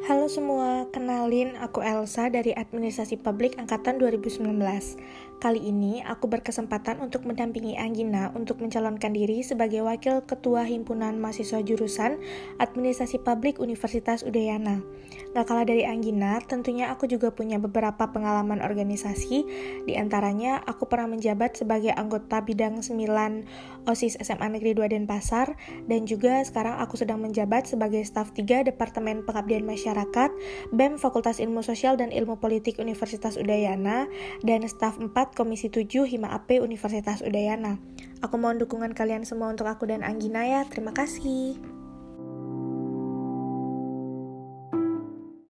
Halo semua, kenalin aku Elsa dari Administrasi Publik Angkatan 2019. Kali ini aku berkesempatan untuk mendampingi Anggina untuk mencalonkan diri sebagai Wakil Ketua Himpunan Mahasiswa Jurusan Administrasi Publik Universitas Udayana. Gak kalah dari Anggina, tentunya aku juga punya beberapa pengalaman organisasi, di antaranya aku pernah menjabat sebagai anggota bidang 9 OSIS SMA Negeri 2 Denpasar, dan juga sekarang aku sedang menjabat sebagai staf 3 Departemen Pengabdian Masyarakat, BEM Fakultas Ilmu Sosial dan Ilmu Politik Universitas Udayana, dan staf 4 Komisi 7 Hima AP Universitas Udayana. Aku mohon dukungan kalian semua untuk aku dan Anggina ya. Terima kasih.